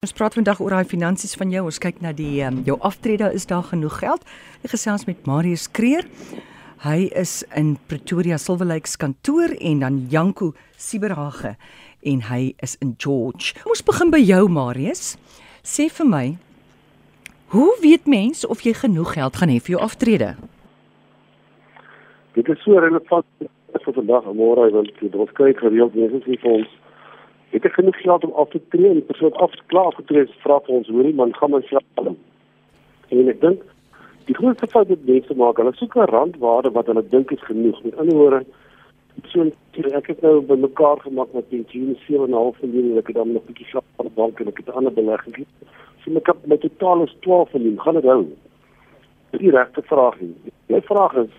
Ons praat vandag oor daai finansies van jou. Ons kyk na die um, jou aftrede, is daar genoeg geld? Ek gesels met Marius Kreer. Hy is in Pretoria Silver Lakes kantoor en dan Janko Siberhage en hy is in George. Ons begin by jou Marius. Sê vir my, hoe weet mens of jy genoeg geld gaan hê vir jou aftrede? Dit is so relevant vir vandag en môre want ons kyk gereeld mense sê vir ons het ek genoeg geld om af te tree en persoon af klaar getree het vra vir ons hoorie man gaan my self doen en ek dink die grootste fout wat mense maak hulle soek 'n randwaarde wat hulle dink is genoeg. Met ander woorde so ek het nou bymekaar gemaak met pensioen 7.5 miljoen en ek het dan nog 'n bietjie slaap op die bank en ek het ander belegging. So my kap met totaal is 12 miljoen. Gaan dit hou? Dis die regte vraag nie. My vraag is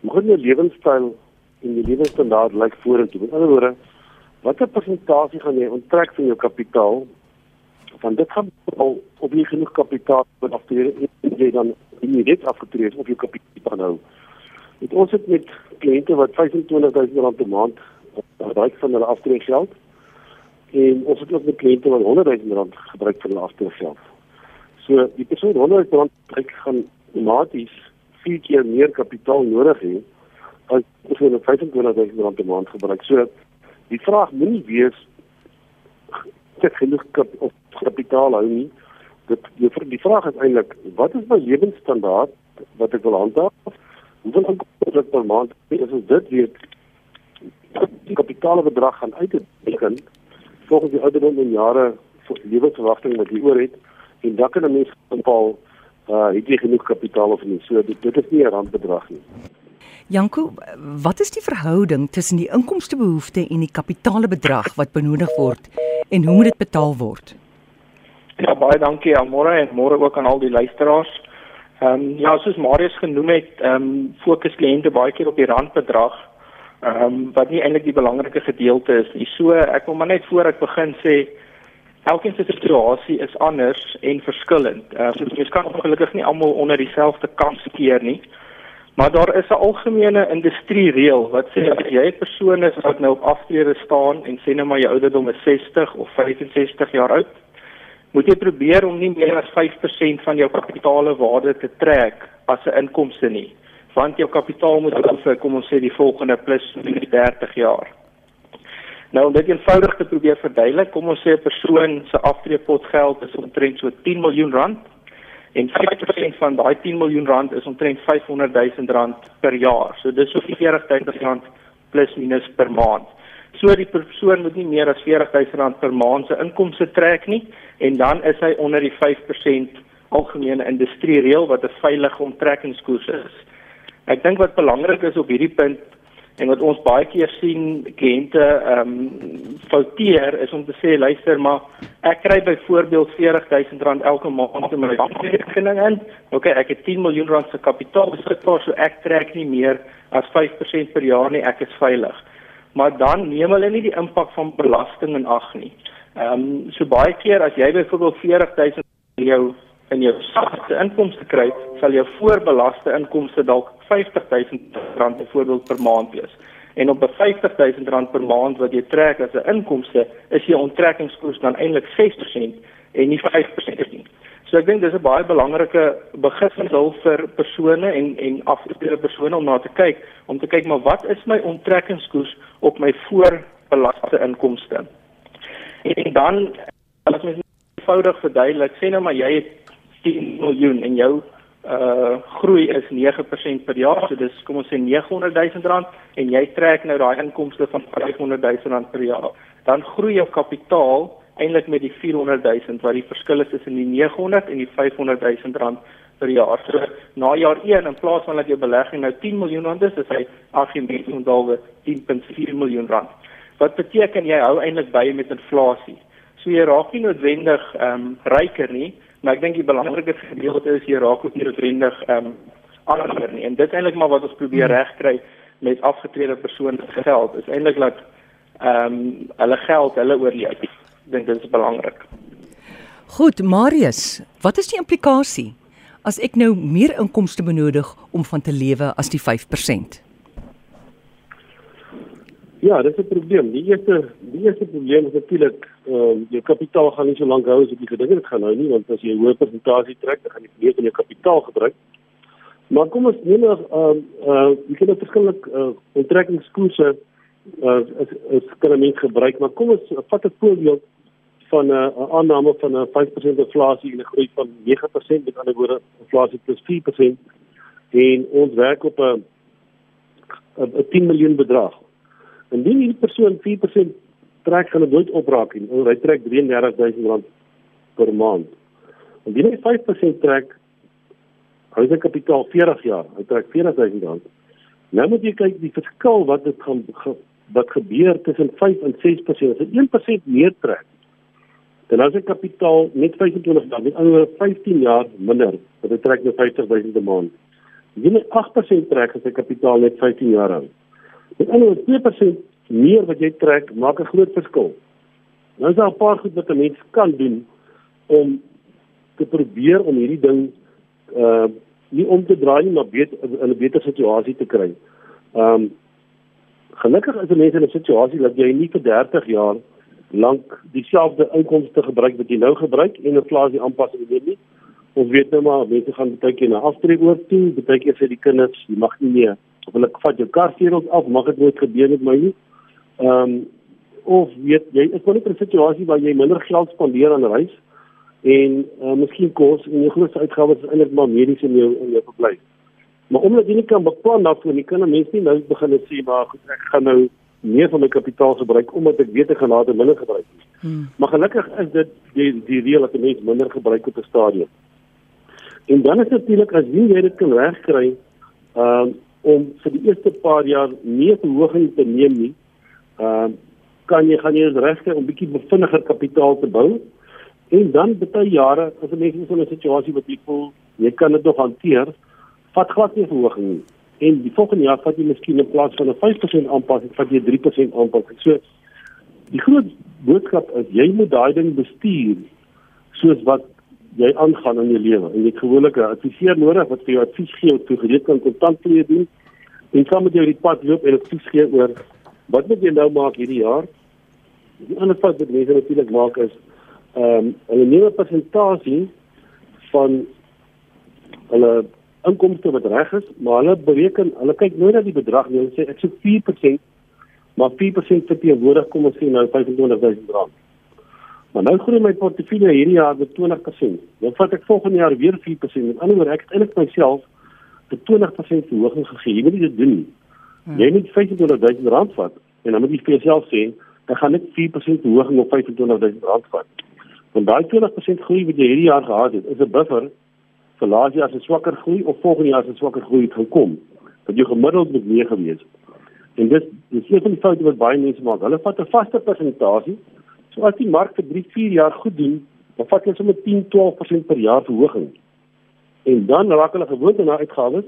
moet jy lewenstyl en die lewenstandaard lyk vorentoe? Met ander woorde watter persentasie gaan jy onttrek van jou kapitaal? Want dit gaan al op jy genoeg kapitaal wat aftree jy dan jy dit afgetree of jou kapitaal hou. Dit ons het met kliënte wat 25000 rand per maand gebruik van hulle aftreegeld en ons het ook met kliënte wat 100000 rand gebruik vir hulle aftreegeld. So die persoon 100 rand gebruik gaan outomaties vier keer meer kapitaal nodig hê as as hulle 25000 rand per maand gebruik. So Die vraag moenie wees ek genoeg kap, of kapitaal hou nie. Dit die, die vraag is eintlik wat is my lewensstandaard wat ek wil handhaaf? Hoeveel inkomste per maand is dit weet die kapitaal bedrag gaan uitreken volgens die ouderdom en jare lewensverwagting wat jy oor het en dan kan 'n mens bepaal uh het jy genoeg kapitaal of nie. So dit, dit is nie 'n randbedrag nie. Janko, wat is die verhouding tussen die inkomstebehoefte en die kapitaalbedrag wat benodig word en hoe moet dit betaal word? Ja, baie dankie aan môre en môre ook aan al die luisteraars. Ehm um, ja, soos Marius genoem het, ehm um, fokus kliënte baie keer op die randbedrag. Ehm um, wat nie eintlik die belangrike gedeelte is nie. So ek wil maar net voor ek begin sê elkeen se situasie is anders en verskillend. Ehm uh, so jy kan ongelukkig nie almal onder dieselfde kans keer nie. Maar daar is 'n algemene industrie reël wat sê as jy 'n persoon is wat nou op aftrede staan en sê nou maar jou ouderdom is 60 of 65 jaar oud, moet jy probeer om nie meer as 5% van jou kapitaalwaarde te trek as 'n inkomste nie, want jou kapitaal moet vir kom ons sê die volgende plus 30 jaar. Nou om dit eenvoudig te probeer verduidelik, kom ons sê 'n persoon se aftreepot geld is omtrent so 10 miljoen rand en 50% van daai 10 miljoen rand is omtrent 500 000 rand per jaar. So dis so 40 000 rand plus minus per maand. So die persoon moet nie meer as 40 000 rand per maand se inkomste trek nie en dan is hy onder die 5% algemene industrie reël wat 'n veilige onttrekkingskoers is. Ek dink wat belangrik is op hierdie punt en wat ons baie keer sien kliënte ehm um, fouteer is om te sê luister maar ek kry byvoorbeeld R40000 elke maand in my bankrekening in. OK, ek het 10 miljoen rand se kapitaal beskikbaar so ek trek nie meer as 5% per jaar nie, ek is veilig. Maar dan neem hulle nie die impak van belasting in ag nie. Ehm um, so baie keer as jy byvoorbeeld R40000 in jou in jou sagte inkomste kry, sal jou voorbelaste inkomste dalk R50000 byvoorbeeld per maand wees. En op 'n R50000 per maand wat jy trek as 'n inkomste, is jou onttrekkingskoers dan eintlik 6% en nie 5% nie. So ek dink dis 'n baie belangrike beginsel vir persone en en afgetrede persone om na te kyk, om te kyk maar wat is my onttrekkingskoers op my voorbelaste inkomste. En, en dan as mens eenvoudig verduidelik, sê nou maar jy het 10 miljoen en jou uh groei is 9% per jaar. So dis kom ons sê 900 000 rand en jy trek nou daai inkomste van 500 000 rand per jaar. Dan groei jou kapitaal eintlik met die 400 000 wat die verskil is tussen die 900 en die 500 000 rand per jaar. So na jaar 1 in plaas van dat jou belegging nou 10 miljoen rand is, is hy argument ondalwe 10.4 miljoen rand. Wat beteken jy hou eintlik by met inflasie. So jy raak nie noodwendig ehm um, ryker nie, maar ek dink die belangrike gedeelte is jy raak ook nie noodwendig ehm um, armer nie. En dit eintlik maar wat ons probeer hmm. regkry met afgetrede persone se geld is eintlik dat ehm um, hulle geld hulle oorleef. Ek dink dit is belangrik. Goed, Marius, wat is die implikasie as ek nou meer inkomste benodig om van te lewe as die 5%? Ja, dit is 'n probleem. Die eerste die eerste probleem is natuurlik uh, jou kapitaal gaan nie so lank hou as jy gedink het gaan hou nie, want as jy 'n hoë persentasie trek, dan gaan jy meer van jou kapitaal gebruik. Maar kom ons neem nou ehm uh, jy kan 'n verskillende uh, onttrekkingskoerse uh, is is kan mens gebruik, maar kom ons vat 'n voorbeeld van 'n uh, aanname van 'n uh, 5% inflasie en 'n groei van 9%, met ander woorde inflasie plus 4% en ons werk op 'n 'n 10 miljoen bedrag. Indien hierdie persoon 4% trek, dit nooit opraak nie. Hy trek 33000 rand per maand. Indien hy 5% trek, sy kapitaal 40 jaar. Hy trek 40000 rand. Nou moet jy kyk die verskil wat dit gaan wat gebeur tussen 5 en 6%. As hy 1% meer trek, dan as sy kapitaal net 25 jaar, met ander 15 jaar minder, hy trek nou 50000 per maand. Indien hy 8% trek, gaan sy kapitaal net 15 jaar hou. Met ander 2% meer wat jy trek, maak 'n groot verskil. Nou is daar 'n paar goed wat 'n mens kan doen om te probeer om hierdie ding uh nie om te draai nie, maar beter in 'n beter situasie te kry. Um gelukkig is mense in 'n situasie dat jy nie vir 30 jaar lank dieselfde inkomste gebruik wat jy nou gebruik en inflasie aanpassing doen nie. Ons weet nou maar mense gaan baie keer na aftrek oor toe, baie keer vir die kinders, jy mag nie meer of hulle vat jou karseels af, mag dit nooit gebeur met my nie. Ehm um, of weet jy is wel net 'n situasie waar jy minder geld spandeer aan reis en uh, miskien kos en jou grootste uitgawes is eintlik maar mediese in jou in jou verblyf. Maar omdat jy nie kan beplan daarvoor nie, kan 'n mens nie nou begin sê maar goed, ek gaan nou meer van my kapitaal gebruik omdat ek weet ek gaan later minder gebruik. Hmm. Maar gelukkig is dit die die reël dat 'n mens minder gebruik op 'n stadium. En dan is natuurlik as jy dit kan regkry, ehm um, om vir die eerste paar jaar nie verhoging te neem nie. Ehm kan jy gaan jy regte om bietjie bevinniger kapitaal te bou. En dan baie jare as 'n mens in so 'n situasie wat jy voel jy kan dit nog hanteer, vat glad nie verhoging nie. En die volgende jaar vat jy miskien in plaas van 'n 5% aanpassing, vat jy 3% aanpassing. So die groot boodskap is jy moet daai ding bestuur soos wat jy aangaan in jou lewe. En jy het gewoonlik 'n adviseur nodig wat vir jou advies gee oor hoe jy kan kontant vlei doen. En saam met jou die pad loop en advies gee oor wat moet jy nou maak hierdie jaar? Die ander fout wat mense natuurlik maak is ehm um, hulle neem 'n persentasie van hulle inkomste wat reg is, maar hulle bereken, hulle kyk nooit na die bedrag nie. Hulle sê ek soek 4%, maar 4% verteenwoordig kom ons sê nou 25000 rand. Maar nou groei my portefeulje hierdie jaar met 20%. Dan vat ek volgende jaar weer 4%. Met ander woorde, ek het eintlik myself 'n 20% verhoging gegee. Jy moet dit doen. Hmm. Jy moet 25000 rand vat en dan moet jy vir jouself sê, ek gaan net 4% verhoging op 25000 rand vat. Want daai 20% groei wat jy hierdie jaar gehad het, is 'n buffer vir laas jaar se swakker groei of volgende jaar se swakker groei het gekom. Dat jy gemiddeld moet mee gewees. En dis dis een van die foute wat baie mense maak. Hulle vat 'n vaste persentasie. So as die mark vir 3, 4 jaar goed doen, dan vat hulle sommer 10, 12% per jaar verhoging. En dan raak hulle gewoond aan uitgawes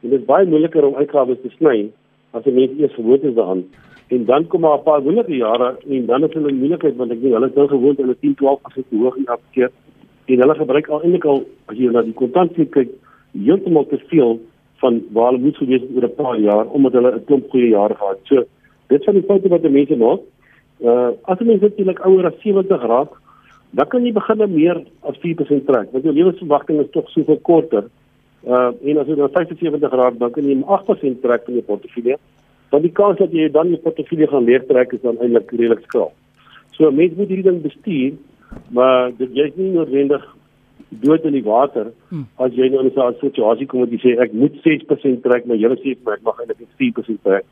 en dit is baie moeiliker om uitgawes te sny as 'n mens eers gewoond is daaraan. En dan kom maar 'n paar moeilike jare en dan is hulle moeilikheid want ek dink hulle is nou gewoond aan 'n 10, 12% verhoging elke keer en hulle gebruik al eintlik al as jy na die kontantie kyk heeltemal te veel van waar hulle moet gewees het oor 'n paar jaar omdat hulle 'n klomp goeie jare gehad. So dit van die foute wat die mense maak. Uh as jy natuurlik ouer as 70 raak, dan kan jy begin meer as 4% trek. Want jou lewensverwagting is tog soveel korter. Uh en as jy dan 75 raak, dan kan jy 8% trek van jou portefeulje. Dan die kans dat jy dan jou portefeulje gaan leeg trek is dan eintlik redelik skraal. So mense moet hierdie ding bestuur maar dit jy's nie noodwendig dood in die water hmm. as jy nou in 'n situasie kom wat jy sê ek moet 6% trek maar jy sê ek mag eintlik net 4% trek.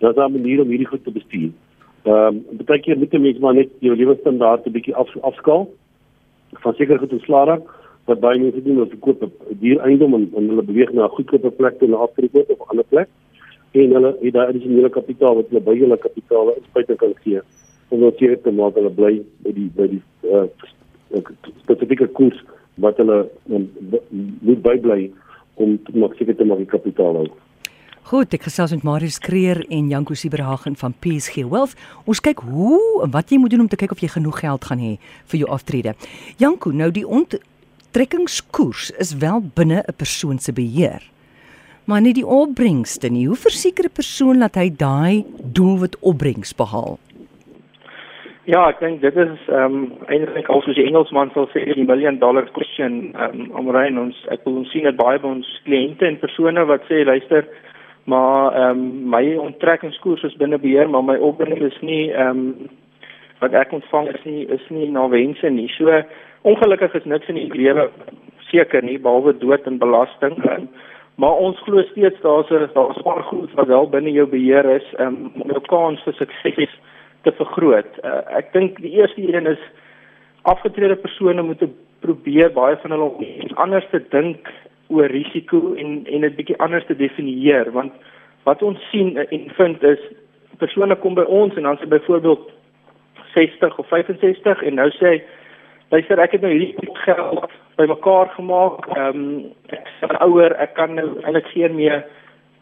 Is 'n manier om hierdie goed te bestuur. Ehm um, baie keer moet jy mens maar net jou lewensstandaard 'n bietjie af, afskaal. Van seker goed ontslaa raak wat baie mense doen te koop 'n duur eiendom en, en hulle beweeg na 'n goedkoper plek toe na aftrek of 'n ander plek en hulle het daai addisionele kapitaal wat hulle by hulle kapitaal inspuit kan gee om nou seker te maak hulle bly by die by die uh, spesifieke koers wat hulle um, moet bybly om te maak seker te maak die kapitaal hou. Goed, ek gesels met Marius Kreer en Janko Siberhagen van PSG Wealth. Ons kyk hoe en wat jy moet doen om te kyk of jy genoeg geld gaan hê vir jou aftrede. Janko, nou die onttrekkingskoers is wel binne 'n persoon se beheer. Maar nie die opbrengste nie. Hoe verseker 'n persoon dat hy daai doelwit opbrengs behaal? Ja, ek dink dit is ehm um, eintlik al soos die Engelsman sal sê die million dollar question ehm um, om rein ons ek wil ons sien dit baie by ons kliënte en persone wat sê luister maar ehm um, my onttrekkingskoers is binne beheer maar my opbrengs is nie ehm um, wat ek ontvang is nie is nie na wense nie. So ongelukkig is niks in die lewe seker nie behalwe dood en belasting. Um, maar ons glo steeds daar's daar's baie goed wat wel binne jou beheer is um, om jou kans vir sukses te vergroot. Uh, ek dink die eerste een is afgetrede persone moet probeer baie van hulle anders te dink oor risiko en en dit bietjie anders te definieer want wat ons sien en vind is persone kom by ons en dan sê byvoorbeeld 60 of 65 en nou sê hy luister ek het nou hierdie geld bymekaar gemaak. Ehm um, ek is ouer, ek kan nou eintlik geen meer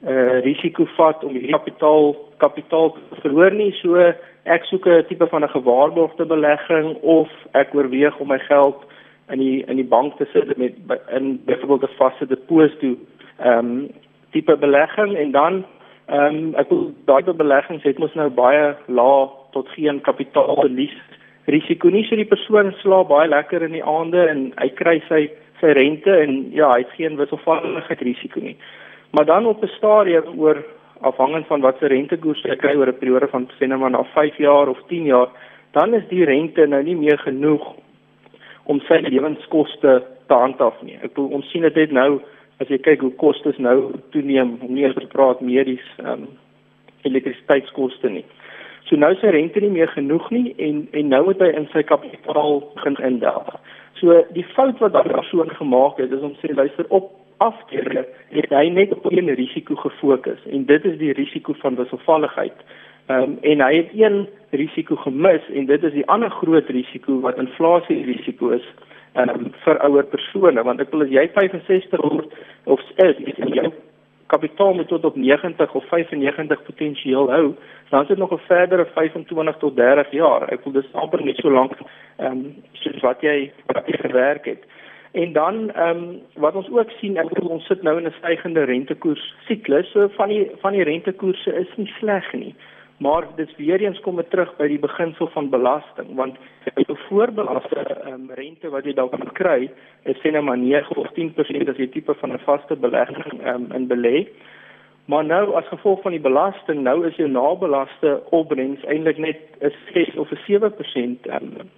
uh risiko vat om hierdie kapitaal kapitaal te verloor nie. So ek soek 'n tipe van 'n gewaarborgde belegging of ek oorweeg om my geld in die in die bank te sit met in byvoorbeeld 'n vaste deposito ehm um, tipe belegging en dan ehm um, ek wil daai beleggings het mos nou baie laag tot geen kapitaalverlies risiko nie. So die persoon slaap baie lekker in die aande en hy kry sy sy rente en ja, hy het geen wisselvalligheid risiko nie. Maar dan op 'n stadium oor afhangend van wat se rentekoers jy kry oor 'n periode van sê nou maar na 5 jaar of 10 jaar, dan is die rente nou nie meer genoeg om sy lewenskoste te handhaaf nie. Ek bedoel ons sien dit net nou as jy kyk hoe kostes nou toeneem, om nie eens te praat medies ehm um, elektrisiteitskoste nie. So nou sy rente nie meer genoeg nie en en nou moet hy in sy kapitaal begin indelf. So die fout wat daardie persoon gemaak het is om sê luister op afdeling het hy net op een risiko gefokus en dit is die risiko van wisselvalligheid. Ehm um, en hy het een risiko gemis en dit is die ander groot risiko wat inflasie risiko is ehm um, vir ouer persone want ek wil as jy 65 word of is, is jy kapitaal moet tot op 90 of 95 potensieel hou, dan is dit nog 'n verdere 25 tot 30 jaar. Ek voel dis amper net so lank ehm um, soos wat jy wat jy gewerk het. En dan ehm um, wat ons ook sien, ek bedoel ons sit nou in 'n stygende rentekoers siklus. So van die van die rentekoerse is nie sleg nie. Maar dis weer eens kom dit terug by die beginsel van belasting want jou voorbelaste um, rente wat jy dalk kan kry is sê net maar 9 of 10% as jy tipe van 'n vaste belegging um, in belê. Maar nou as gevolg van die belasting nou is jou nabelaste opbrengs eintlik net 'n 6 of 'n 7% um,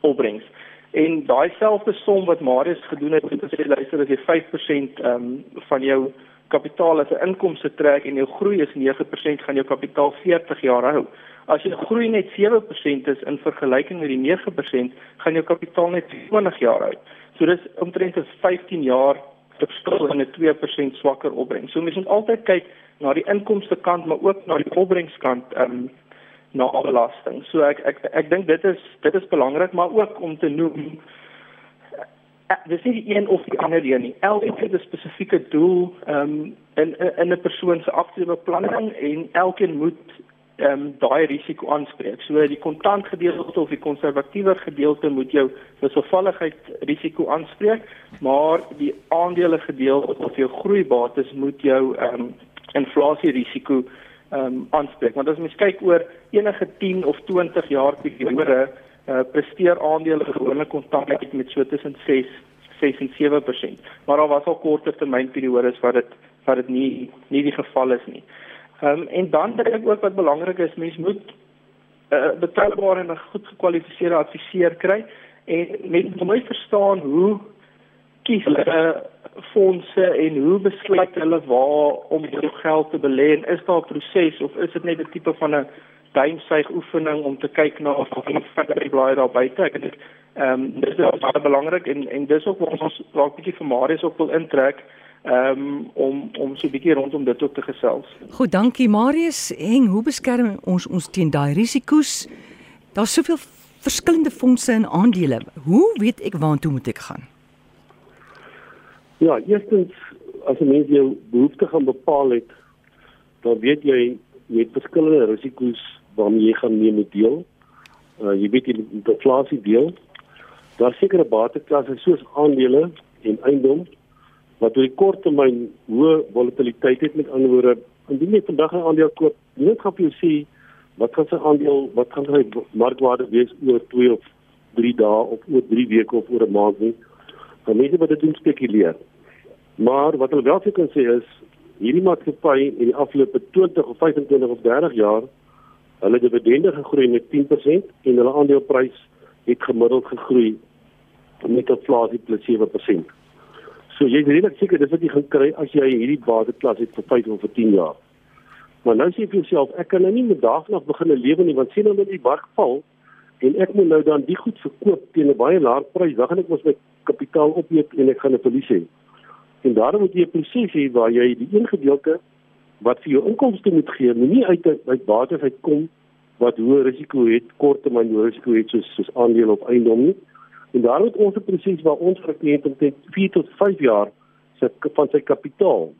opbrengs. En daai selfde som wat Marius gedoen het, het gesê luister as jy 5% um, van jou kapitaal as 'n inkomste trek en jou groei is 9%, gaan jou kapitaal 40 jaar hou. As jou groei net 7% is in vergelyking met die 9%, gaan jou kapitaal net 20 jaar hou. So dis omtrent 'n 15 jaar verskil in 'n 2% swakker opbrengs. So mens moet altyd kyk na die inkomste kant, maar ook na die opbrengskant ehm um, na belasting. So ek ek ek dink dit is dit is belangrik, maar ook om te noem dis nie die een of die ander een nie. Elkeen het 'n spesifieke doel um, in in 'n persoon se aftreebeplanning en elkeen moet ehm um, daai risiko aanspreek. So die kontant gedeelte of die konservatiewe gedeelte moet jou wisselvalligheid risiko aanspreek, maar die aandele gedeelte of jou groeibates moet jou ehm um, inflasie risiko ehm um, aanspreek. Want as mens kyk oor enige 10 of 20 jaar periode uh, presteer aandele gewoonlik kontant met so tussen 6 6 en 7%. Maar daar was al korter termynperiodes waar dit waar dit nie nie die geval is nie. Ehm um, en dan dink ek ook wat belangrik is, mens moet 'n uh, eh, betroubare en goed gekwalifiseerde adviseur kry en met mooi verstaan hoe kies hulle fondse en hoe besluit hulle waar om hul geld te belê en is daar 'n proses of is dit net 'n tipe van 'n duimsuig oefening om te kyk na of daar verder blaai daar buite. Ek dink ehm um, dis baie belangrik en en dis ook wat ons dalk bietjie vir Marius ook wil intrek ehm um, om om so 'n bietjie rondom dit ook te gesels. Goed, dankie Marius. En hoe beskerm ons ons teen daai risiko's? Daar's soveel verskillende fondse en aandele. Hoe weet ek waartoe moet ek gaan? Ja, eerstens as 'n mens jou behoeftes gaan bepaal het, dan weet jy jy het verskillende risiko's waarmee jy gaan neem met deel. Uh jy weet die inflasie deel. Daar sekere bateklasse soos aandele en eiendom wat oor die kort termyn hoë volatiliteit het met ander woorde. Indien jy vandag 'n aandeel koop, nie net gaan jy sê wat kan sy aandeel, wat kan sy markwaarde wees oor 2 of 3 dae of oor 3 weke of oor 'n maand nie. Dan mense wat dit doen spekuleer. Maar wat hulle wel kan sê is hierdie maatskappy in die afgelope 20 of 25 of 30 jaar hulle dividende gegroei met 10% en hulle aandeleprys het gemiddeld gegroei met inflasie plus 7%. So jy is redelik seker dis wat jy gaan kry as jy hierdie bateklas het vir 5 of vir 10 jaar. Maar nou sê vir jouself ek kan nou nie met daagliks begin lewe nie want sien nou met die mark val en ek moet nou dan die goed verkoop teen 'n baie laer prys. Dan gaan ek mos my kapitaal opeet en ek gaan 'n verlies hê. En daarom moet jy 'n proses hê waar jy die een gedeelte wat vir jou inkomste moet gee, nie uit uit bates uitkom wat hoë risiko het, korttermyn risiko het soos soos aandele op eiendom nie. En daarom het ons 'n proses waar ons vir kliënte omtrent 4 tot 5 jaar se van sy kapitaal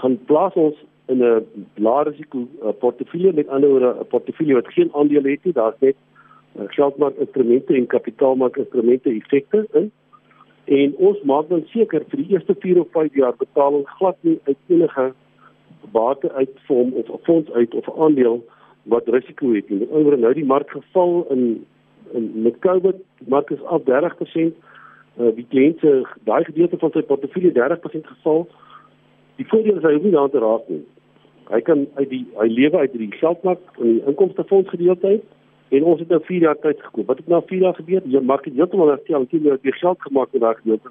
gaan plaas ons in 'n lae risiko portefeulje met ander woorde 'n portefeulje wat geen aandele het nie, daar's net geldmark instrumente en kapitaalmark instrumente effekte in. En ons maak dan seker vir die eerste 4 of 5 jaar betaling glad nie uit enige bate uit vorm of 'n fonds uit of 'n aandeel wat risiko het nie. Oor nou die mark geval in in met COVID, die mark is af 30%. Uh, die kliënte daai gedeelte van sy portefeulje 30% geval. Die voordeel is hy hoef nie daaraan te raak nie. Hy kan uit die hy lewe uit die geldmark en die inkomstefonds gedeelte uit en ons het nou 4 jaar tyd gekoop. Wat het nou 4 jaar gebeur? Jy maak dit heeltemal herstel, het jy geld gemaak met daai gedeelte.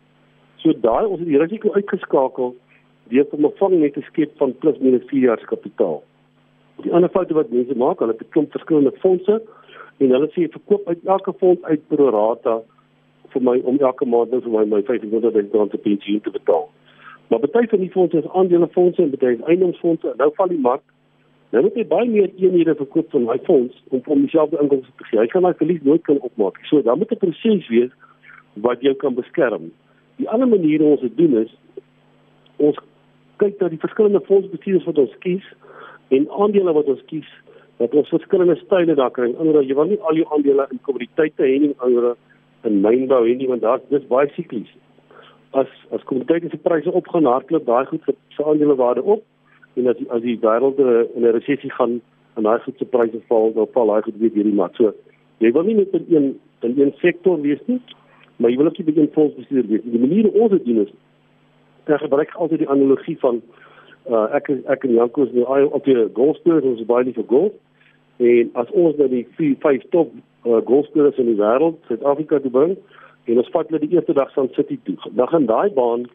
So daai ons het die risiko uitgeskakel deur om 'n vang net te skep van plus minus 4 jaar se kapitaal. Die ander foute wat mense maak, hulle het 'n klomp verskillende fondse en hulle sê verkoop uit elke fonds uit pro rata vir my om elke maand nou vir my my 500 rand te pensioen te betaal. Maar baie van die fondse is aandelefondse en baie is eiendomsfondse. Nou val die mark. Nou moet jy baie meer eenhede verkoop van daai fonds om om dieselfde inkomste te gee. Jy kan daai verlies nooit kan opmaak. So dan moet 'n proses wees wat jou kan beskerm. Die ander manier om ons dit doen is ons kyk na die verskillende fondsbestuurders wat ons kies en aandele wat ons kies dat ons verskillende style daar kry. Anders jy wil nie al jou aandele in kommoditeite hê nie, ander in mynbou hê nie want daar dis baie siklies. As as kommoditeite se pryse opgaan, hardloop daai goed se aandele waarde op en as as die wêreld in 'n resessie gaan en daai goed se pryse val, dan val daai goed weer hierdie mat. So jy wil nie net in een in een sektor wees nie, maar jy wil ook nie begin fondsbestuur wees. Die manier hoe ons dit doen is ek gebruik altyd die analogie van uh, ek ek en Janko is nou op die golfspelers ons is baie lief vir golf. En as ons nou die vier vyf top uh, golfspelers in die wêreld Suid-Afrika toe bring en ons vat hulle die eerste dag van City toe dan gaan daai baan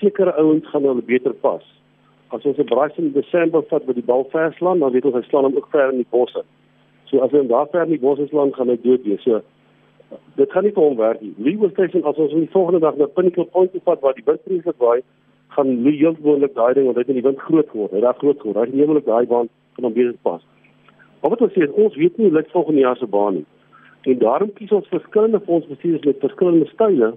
sekere ouens gaan hulle beter pas. As ons 'n braai in Desember vat met die bal verslaan dan weet ons hy slaan hom ook ver in die bosse. So as hy daar ver in die bosse slaan gaan hy dood wees. So dit gaan nie vir hom werk nie. Legal station as ons die volgende dag na Pinnacle Point toe vat waar die windvrees wat waai, gaan nie heel gewoonlik daai ding want hy het in die wind groot geword. Hy het daar groot geword. Hy het neemlik daai baan van hom beter pas. Maar wat ons sê is ons weet nie hoe lyk volgende jaar se baan nie. En daarom kies ons verskillende fondsbestuurders met verskillende style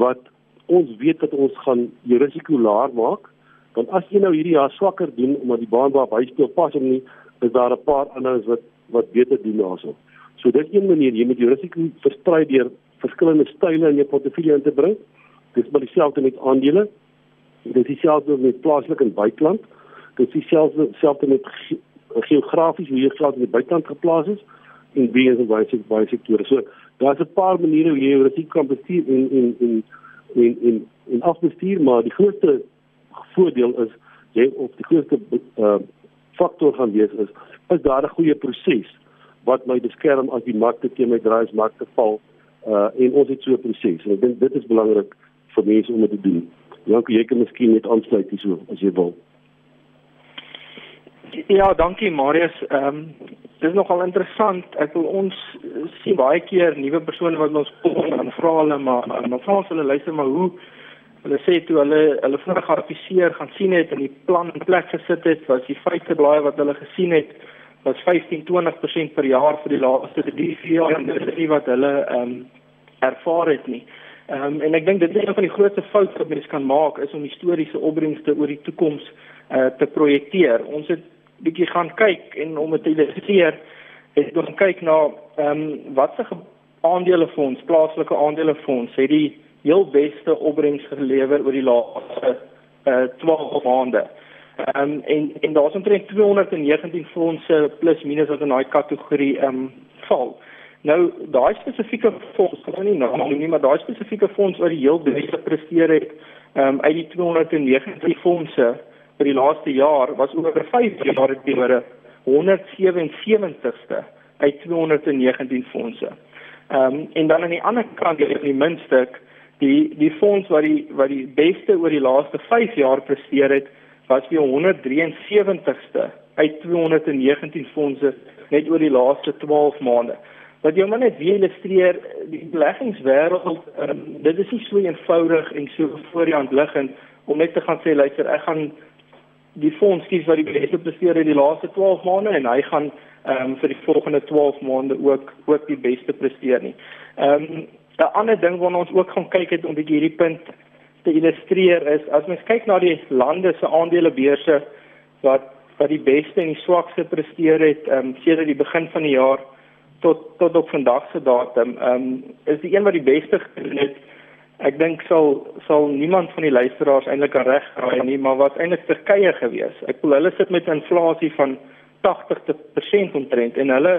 wat ons weet dat ons gaan die risiko laer maak. Want as jy nou hierdie jaar swakker doen omdat die baan waar hy speel pas hom nie, is daar 'n paar anders wat wat beter doen daarso. So dit is een manier jy moet jou risiko versprei deur verskillende style in jou portefeulje in te bring. Dis maar dieselfde met aandele. Dit is dieselfde met plaaslik en buiteland. Dit is dieselfde selfde met ge geografies hoe jy geld in die buiteland geplaas is en wie is baie se baie sektore. So daar's 'n paar maniere hoe jy jou risiko kan bestuur en en en en en en afbestuur, maar die grootste voordeel is jy op die grootste uh, faktor gaan wees is is daar 'n goeie proses wat my beskerm as die markte teen my draai as markte val uh en ons het so 'n proses en ek dink dit is belangrik vir mense om dit te doen. Dankie, jy kan miskien net aansluit hierso as jy wil. Ja, dankie Marius. Ehm um, dis nogal interessant. Ek wil ons sien baie keer nuwe persone wat ons kom en vra hulle maar maar vra ons hulle luister maar hoe hulle sê toe hulle hulle vroeër geadviseer gaan sien het en die plan in plek gesit het, was die feite blaai wat hulle gesien het was 15-20% per jaar vir die laaste 3 jaar en dit is nie wat hulle ehm um, ervaar het nie. Ehm um, en ek dink dit is een van die grootste foute wat mense kan maak is om historiese opbrengste oor die toekoms uh, te projekteer. Ons het bietjie gaan kyk en om dit te illustreer het ons kyk na ehm um, watse aandelefonds, plaaslike aandelefonds het die heel beste opbrengs gelewer oor die laaste uh, 12 maande. Ehm um, en en daar's omtrent 219 fondse plus minus wat in daai kategorie ehm um, val. Nou daai spesifieke fonds, ek kan nie nou noem nie, maar daai spesifieke fonds wat die heel beste presteer het ehm um, uit die 219 fondse vir die laaste jaar was oor 5 jaar het teenoor 177ste uit 219 fondse. Ehm um, en dan aan die ander kant die, die minste die die fonds wat die wat die beste oor die laaste 5 jaar presteer het was weer 173ste uit 219 fondse net oor die laaste 12 maande. Wat jy maar net weer illustreer die beleggingswêreld, um, dit is nie so eenvoudig en so voor die hand liggend om net te gaan sê luister, ek gaan die fonds kies wat die beste presteer in die laaste 12 maande en hy gaan ehm um, vir die volgende 12 maande ook ook die beste presteer nie. Ehm um, 'n ander ding waarna ons ook gaan kyk het om 'n bietjie hierdie punt te illustreer is as mens kyk na die lande se aandelebeurse wat wat die beste en die swakste presteer het ehm um, sedert die begin van die jaar tot tot op vandag se datum ehm um, is die een wat die beste gedoen het ek dink sal sal niemand van die luisteraars eintlik regraai nie maar wat eintlik Turkye gewees. Ek bedoel hulle sit met inflasie van 80% omtrent en hulle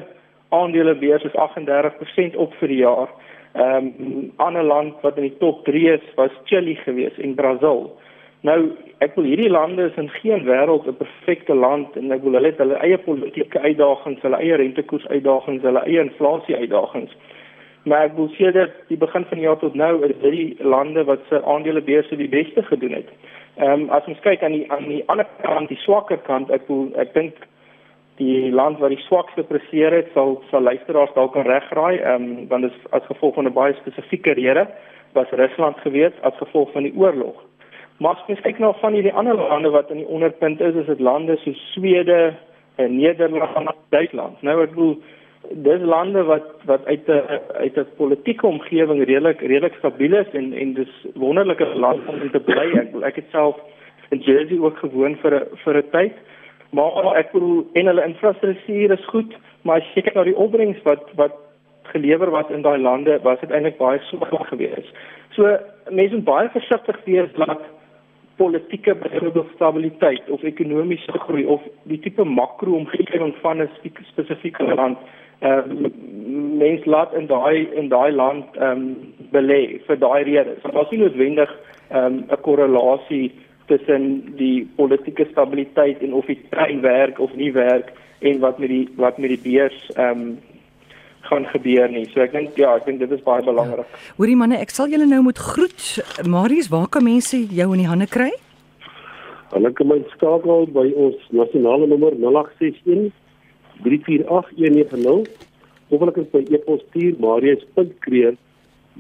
aandelebeurs is 38% op vir die jaar Ehm um, ander land wat in die top 3 is was Chili geweest en Brasil. Nou ek wil hierdie lande is in geen wêreld 'n perfekte land en ek wil hulle het hulle eie politieke uitdagings, hulle eie rentekoers uitdagings, hulle eie inflasie uitdagings. Maar ek wil sê dat die begin van die jaar tot nou is hierdie lande wat se aandelebeurse die beste gedoen het. Ehm um, as ons kyk aan die aan die ander kant, die swakker kant, ek wil ek dink die land wat die swakste presteer het sal sal luisteraars dalk kan regraai ehm um, want dit is as gevolg van 'n baie spesifieke rede was Rusland gewees as gevolg van die oorlog. Maar as mens kyk na van hierdie ander lande wat in die onderpunt is, is dit lande soos Swede, en Nederland, Duitsland. Nou ek bedoel dis lande wat wat uit 'n uit 'n politieke omgewing redelik redelik stabiel is en en dis wonderlike land om te bly. Ek ek het self in Jersey ook gewoon vir 'n vir 'n tyd. Maar ek bedoel en hulle infrastruktuur is goed, maar as jy kyk na die opbrengs wat wat gelewer was in daai lande, was dit eintlik baie swak geweest. So mense moet baie versigtig wees dat politieke byvoorbeeld stabiliteit of ekonomiese groei of die tipe makro-omgewing van 'n spesifieke land uh mens laat in daai in daai land ehm um, belê vir daai redes. Dit is nie noodwendig ehm um, 'n korrelasie tussen die politieke stabiliteit en of die trein werk of nie werk en wat met die wat met die beurs ehm um, gaan gebeur nie. So ek dink ja, ek dink dit is baie belangrik. Ja. Hoorie manne, ek sal julle nou moet groet. Marius, waar kan mense jou in die hande kry? Hulle kan my skakel by ons nasionale nommer 0861 348190 of hulle kan by e-pos stuur marius.kreer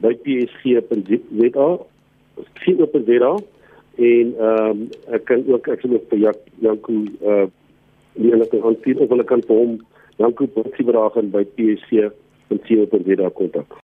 by psg.za. Sien op die webwerf en ehm um, ek kan ook ek sien ook vir Jak Janko uh die hulle kan hanteer of hulle kan vir hom Janko positiewe raak by PSC en sien op die kontak